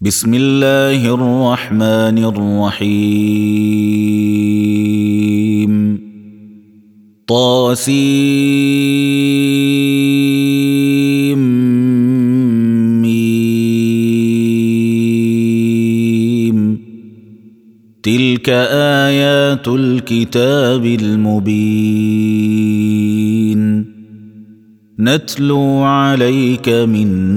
بسم الله الرحمن الرحيم. طاسيم. تلك آيات الكتاب المبين. نتلو عليك من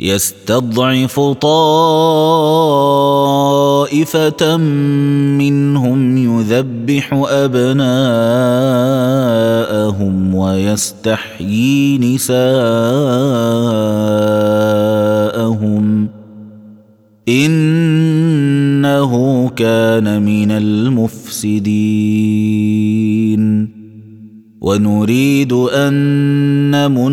يستضعف طائفة منهم يذبح أبناءهم ويستحيي نساءهم. إنه كان من المفسدين. ونريد أن نمن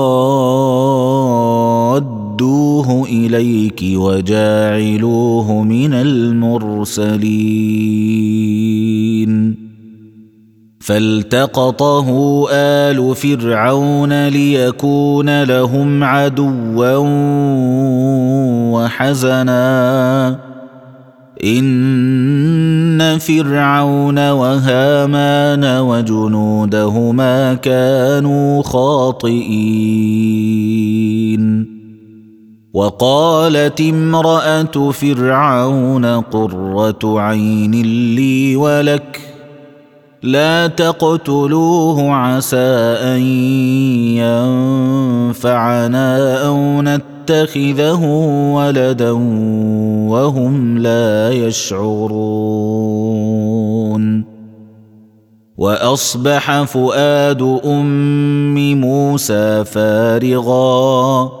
إليك وجاعلوه من المرسلين. فالتقطه آل فرعون ليكون لهم عدوا وحزنا. إن فرعون وهامان وجنودهما كانوا خاطئين. وقالت امرأة فرعون قرة عين لي ولك لا تقتلوه عسى أن ينفعنا أو نتخذه ولدا وهم لا يشعرون. وأصبح فؤاد أم موسى فارغا.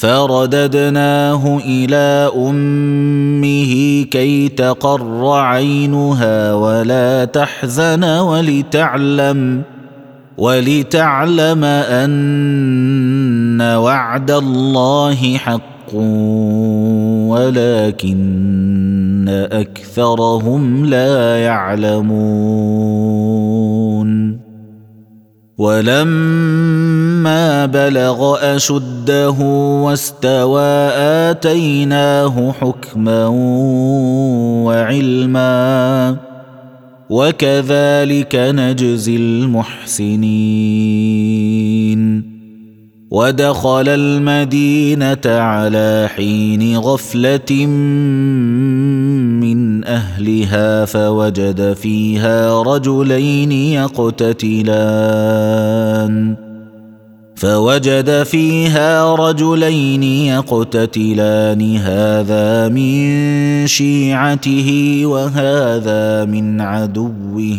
فرددناه إلى أمه كي تقر عينها ولا تحزن ولتعلم ولتعلم أن وعد الله حق ولكن أكثرهم لا يعلمون. ولما بلغ أشده واستوى آتيناه حكما وعلما وكذلك نجزي المحسنين. ودخل المدينة على حين غفلة أهلها فوجد فيها رجلين يقتتلان. فوجد فيها رجلين يقتتلان هذا من شيعته وهذا من عدوه.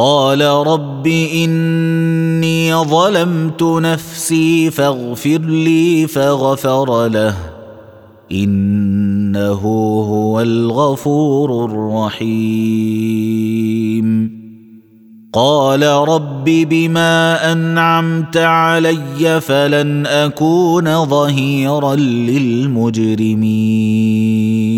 قال رب إني ظلمت نفسي فاغفر لي فغفر له. إنه هو الغفور الرحيم. قال رب بما أنعمت علي فلن أكون ظهيرا للمجرمين.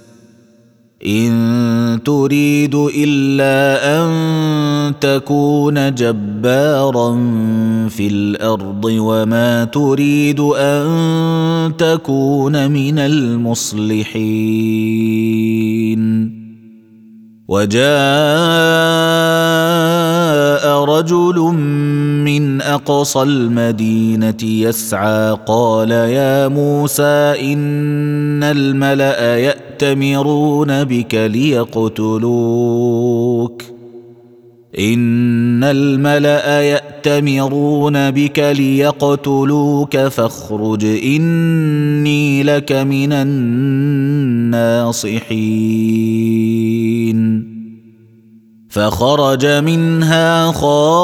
إن تريد إلا أن تكون جبارا في الأرض وما تريد أن تكون من المصلحين. وجاء رجل من أقصى المدينة يسعى قال يا موسى إن الملأ يأتمرون بك ليقتلوك. إن الملأ يأتمرون بك ليقتلوك فاخرج إني لك من الناصحين. فخرج منها خائفا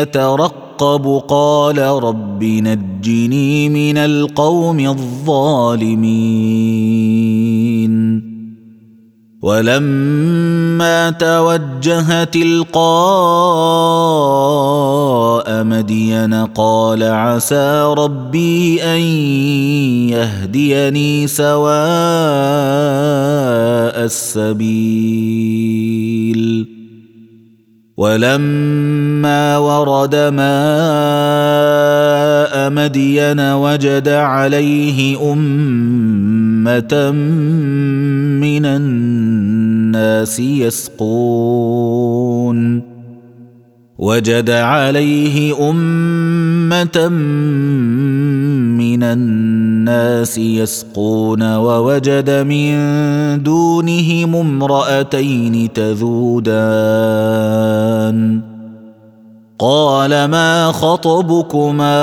يترقب. قال رب نجني من القوم الظالمين. ولما توجه تلقاء مدين قال عسى ربي أن يهديني سواء السبيل. ولما ورد ماء مدين وجد عليه أمة من الناس يسقون. وجد عليه أمة من الناس يسقون ووجد من دونهم امرأتين تذودان. قال ما خطبكما؟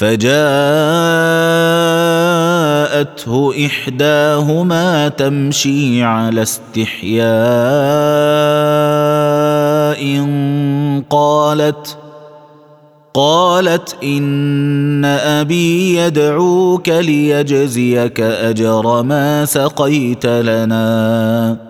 فجاءته إحداهما تمشي على استحياء قالت قالت إن أبي يدعوك ليجزيك أجر ما سقيت لنا.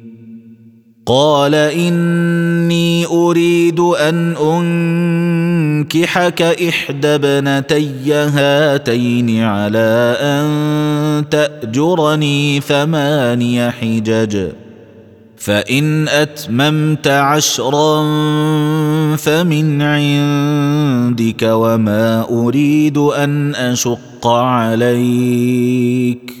قال إني أريد أن أنكحك إحدى ابنتي هاتين على أن تأجرني ثماني حجج. فإن أتممت عشرا فمن عندك وما أريد أن أشق عليك.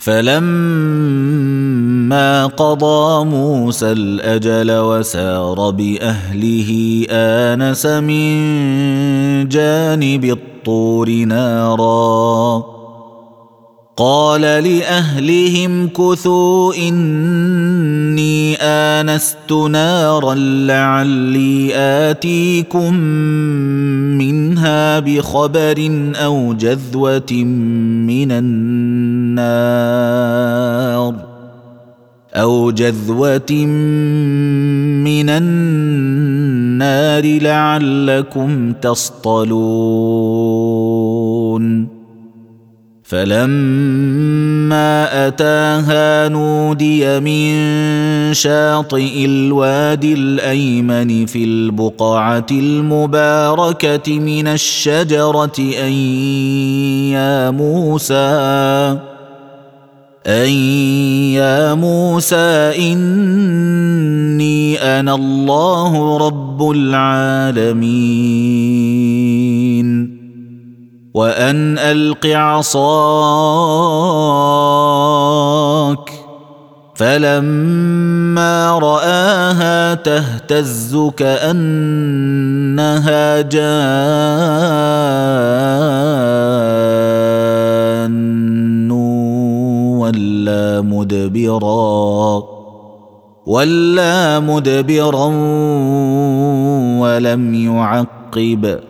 فلما قضى موسى الأجل وسار بأهله آنس من جانب الطور نارا قال لأهلهم كثوا إني آنست نارا لعلي آتيكم منها بخبر أو جذوة من النار أو جذوة من النار لعلكم تصطلون فلما اتاها نودي من شاطئ الوادي الايمن في البقعه المباركه من الشجره ان يا موسى ان يا موسى اني أنا الله رب العالمين وأن ألق عصاك فلما رآها تهتز كأنها جان ولا مدبرا ولا مدبرا ولم يعقب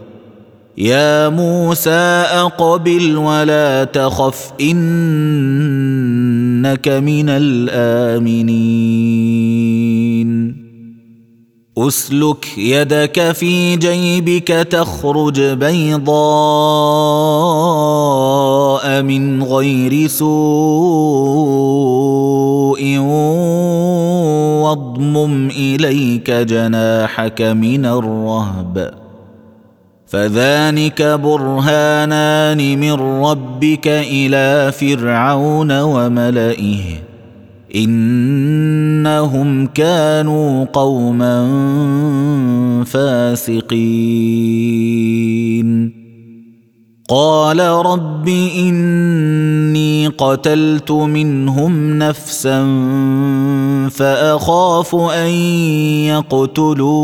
يا موسى أقبل ولا تخف إنك من الآمنين. أسلك يدك في جيبك تخرج بيضاء من غير سوء واضمم إليك جناحك من الرهب. فذلك برهانان من ربك إلى فرعون وملئه انهم كانوا قوما فاسقين قال رب اني قتلت منهم نفسا فاخاف ان يقتلون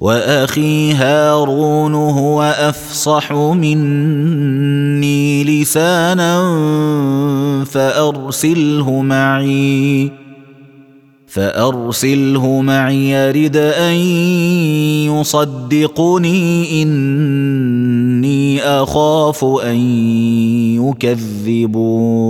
وأخي هارون هو أفصح مني لسانا فأرسله معي فأرسله معي يرد أن يصدقني إني أخاف أن يكذبون.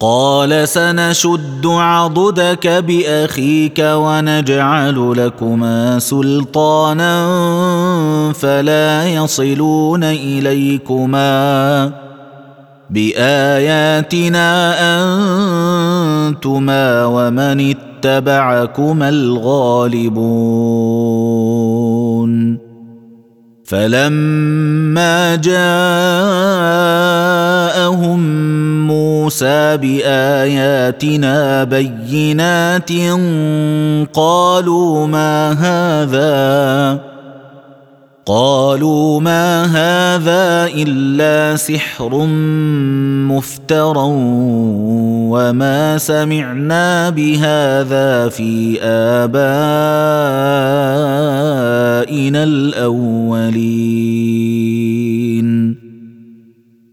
قال سنشد عضدك بأخيك ونجعل لكما سلطانا فلا يصلون إليكما بآياتنا أنتما ومن اتبعكما الغالبون فلما جاءهم موسى بآياتنا بينات قالوا ما هذا قالوا ما هذا إلا سحر مفترى وما سمعنا بهذا في آبائنا الأولين.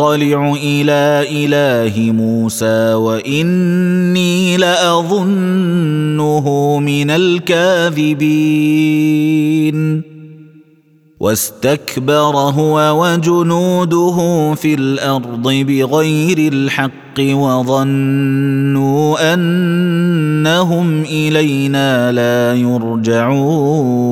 إلى إله موسى وإني لأظنه من الكاذبين. واستكبر هو وجنوده في الأرض بغير الحق وظنوا أنهم إلينا لا يرجعون.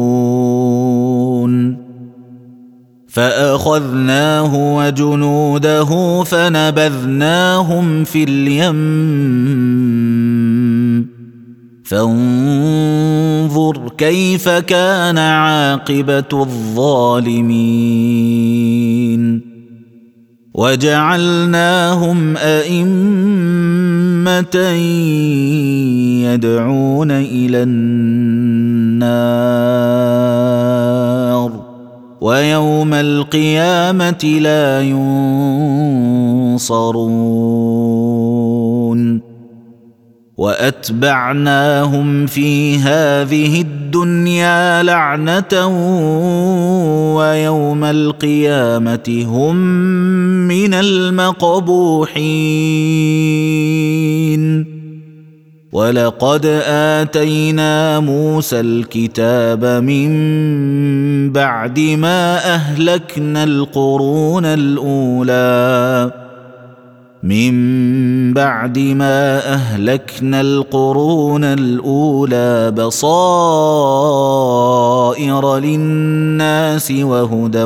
فأخذناه وجنوده فنبذناهم في اليم. فانظر كيف كان عاقبة الظالمين. وجعلناهم أئمة يدعون إلى النار. ويوم القيامة لا ينصرون. وأتبعناهم في هذه الدنيا لعنة ويوم القيامة هم من المقبوحين. ولقد آتينا موسى الكتاب من بعد ما أهلكنا القرون الأولى. من بعد ما أهلكنا القرون الأولى بصائر للناس وهدى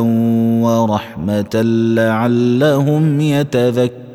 ورحمة لعلهم يتذكرون.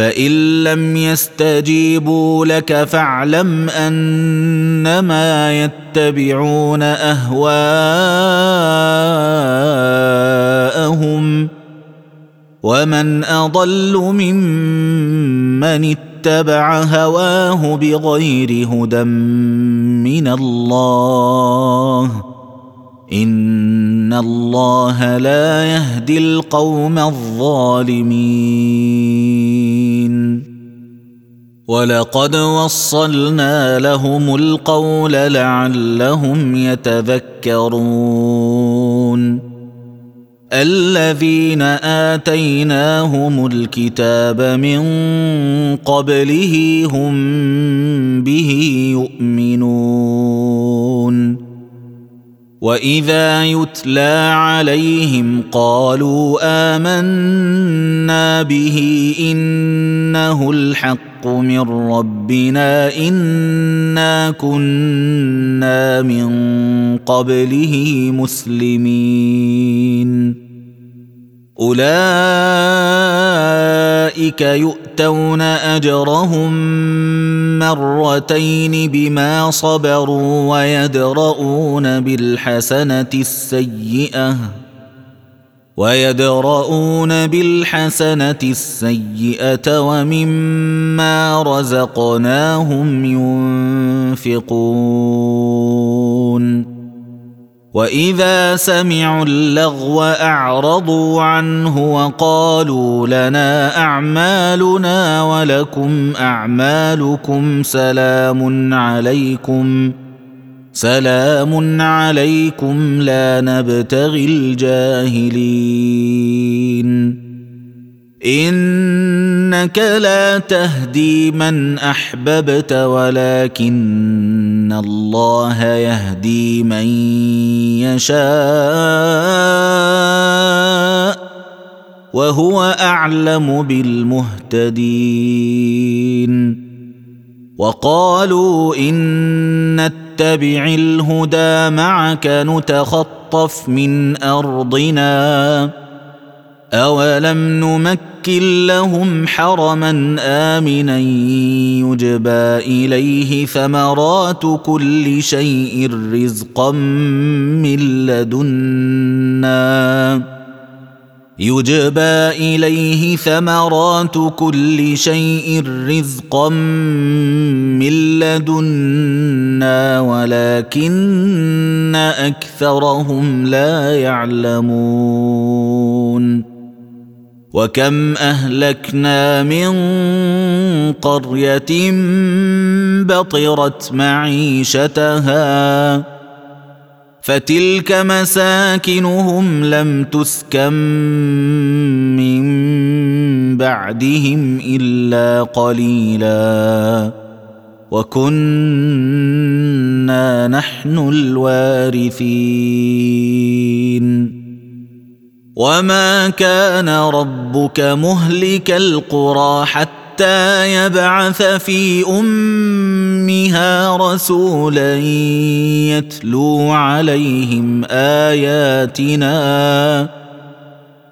فان لم يستجيبوا لك فاعلم انما يتبعون اهواءهم ومن اضل ممن اتبع هواه بغير هدى من الله ان الله لا يهدي القوم الظالمين ولقد وصلنا لهم القول لعلهم يتذكرون. الذين آتيناهم الكتاب من قبله هم به يؤمنون. وإذا يتلى عليهم قالوا آمنا به إنه الحق. من ربنا إنا كنا من قبله مسلمين. أولئك يؤتون أجرهم مرتين بما صبروا ويدرؤون بالحسنة السيئة. ويدرؤون بالحسنة السيئة ومما رزقناهم ينفقون. وإذا سمعوا اللغو أعرضوا عنه وقالوا لنا أعمالنا ولكم أعمالكم سلام عليكم. سلام عليكم لا نبتغي الجاهلين. إنك لا تهدي من أحببت ولكن الله يهدي من يشاء وهو أعلم بالمهتدين. وقالوا إن نتبع الهدى معك نتخطف من أرضنا. أولم نمكن لهم حرما آمنا يجبى إليه ثمرات كل شيء رزقا من لدنا. يجبى إليه ثمرات كل شيء رزقا من لدنا ولكن أكثرهم لا يعلمون. وكم أهلكنا من قرية بطرت معيشتها. فتلك مساكنهم لم تسكن من بعدهم إلا قليلا. وكنا نحن الوارثين. وما كان ربك مهلك القرى حتى يبعث في أمها رسولا يتلو عليهم آياتنا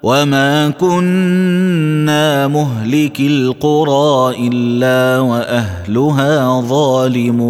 وما كنا مهلك القرى إلا وأهلها ظالمون.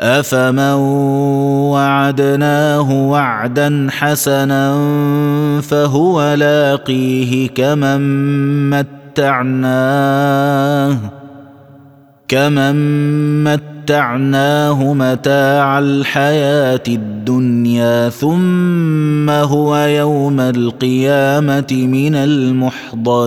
افمن وعدناه وعدا حسنا فهو لاقيه كمن متعناه كمن متعناه متاع الحياة الدنيا ثم هو يوم القيامه من المحضرين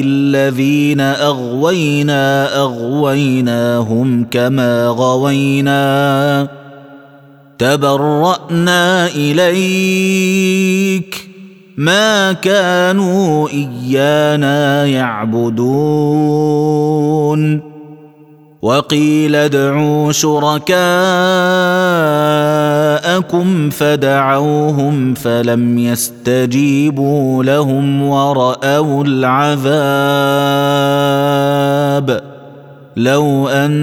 الذين أغوينا أغويناهم كما غوينا تبرأنا إليك ما كانوا إيانا يعبدون وقيل ادعوا شركاءكم فدعوهم فلم يستجيبوا لهم ورأوا العذاب لو أنهم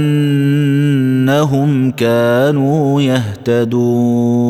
كانوا يهتدون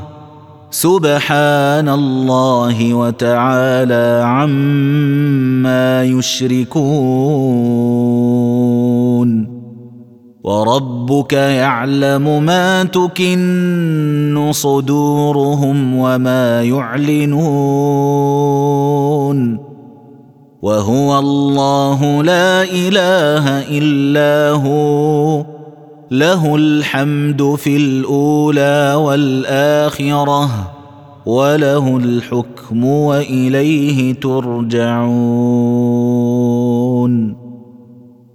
سبحان الله وتعالى عما يشركون وربك يعلم ما تكن صدورهم وما يعلنون وهو الله لا إله إلا هو له الحمد في الأولى والآخرة وله الحكم وإليه ترجعون.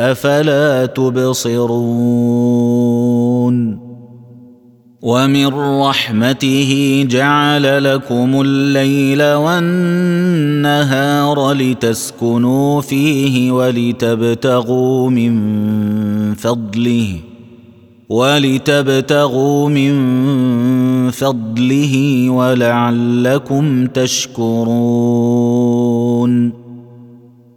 أفلا تبصرون ومن رحمته جعل لكم الليل والنهار لتسكنوا فيه ولتبتغوا من فضله ولتبتغوا من فضله ولعلكم تشكرون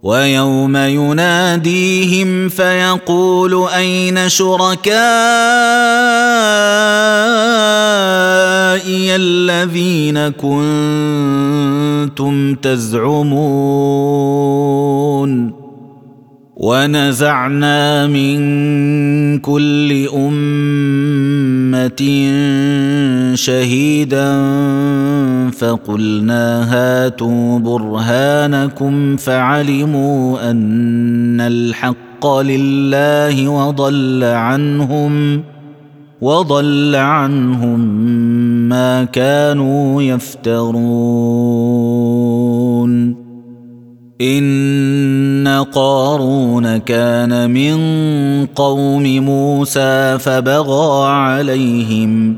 ويوم يناديهم فيقول أين شركائي الذين كنتم تزعمون ونزعنا من كل أمة شهيدا فقلنا هاتوا برهانكم فعلموا أن الحق لله وضل عنهم وضل عنهم ما كانوا يفترون ان قارون كان من قوم موسى فبغى عليهم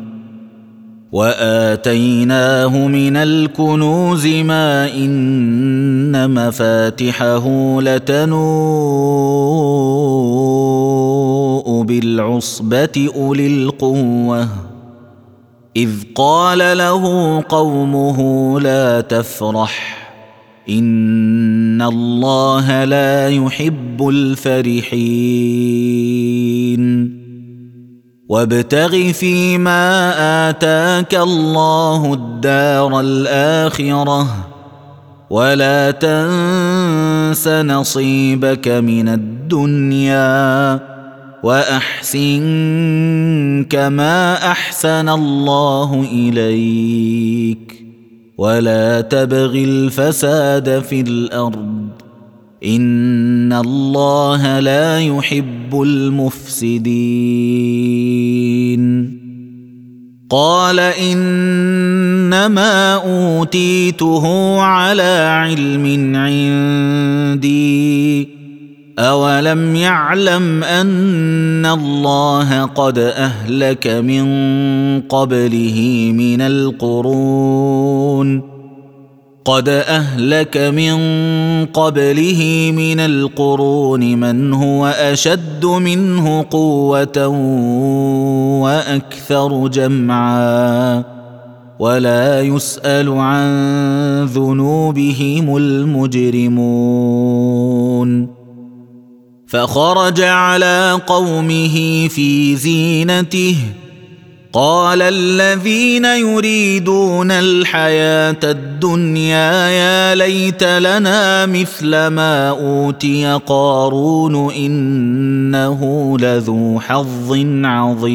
واتيناه من الكنوز ما ان مفاتحه لتنوء بالعصبه اولي القوه اذ قال له قومه لا تفرح ان الله لا يحب الفرحين وابتغ فيما اتاك الله الدار الاخره ولا تنس نصيبك من الدنيا واحسن كما احسن الله اليك ولا تبغ الفساد في الأرض ان الله لا يحب المفسدين قال انما اوتيته على علم عندي اولم يعلم ان الله قد اهلك من قبله من القرون قد اهلك من قبله من القرون من هو اشد منه قوه وأكثر جمعا ولا يسال عن ذنوبهم المجرمون فخرج على قومه في زينته. قال الذين يريدون الحياة الدنيا يا ليت لنا مثل ما أوتي قارون إنه لذو حظ عظيم.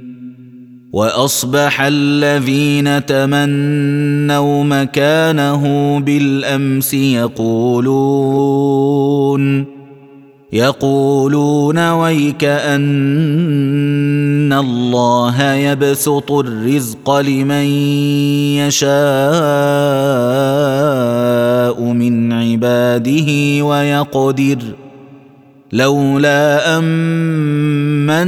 وأصبح الذين تمنوا مكانه بالأمس يقولون يقولون ويك أن الله يبسط الرزق لمن يشاء من عباده ويقدر لولا امن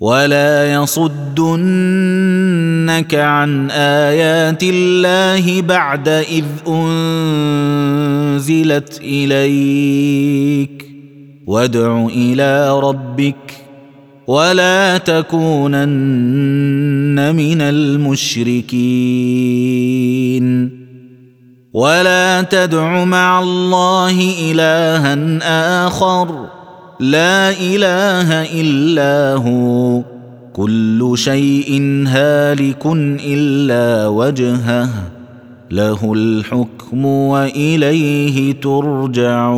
ولا يصدنك عن ايات الله بعد اذ انزلت اليك وادع إلى ربك ولا تكونن من المشركين ولا تدع مع الله الها اخر لا إله إلا هو. كل شيء هالك إلا وجهه. له الحكم وإليه ترجعون.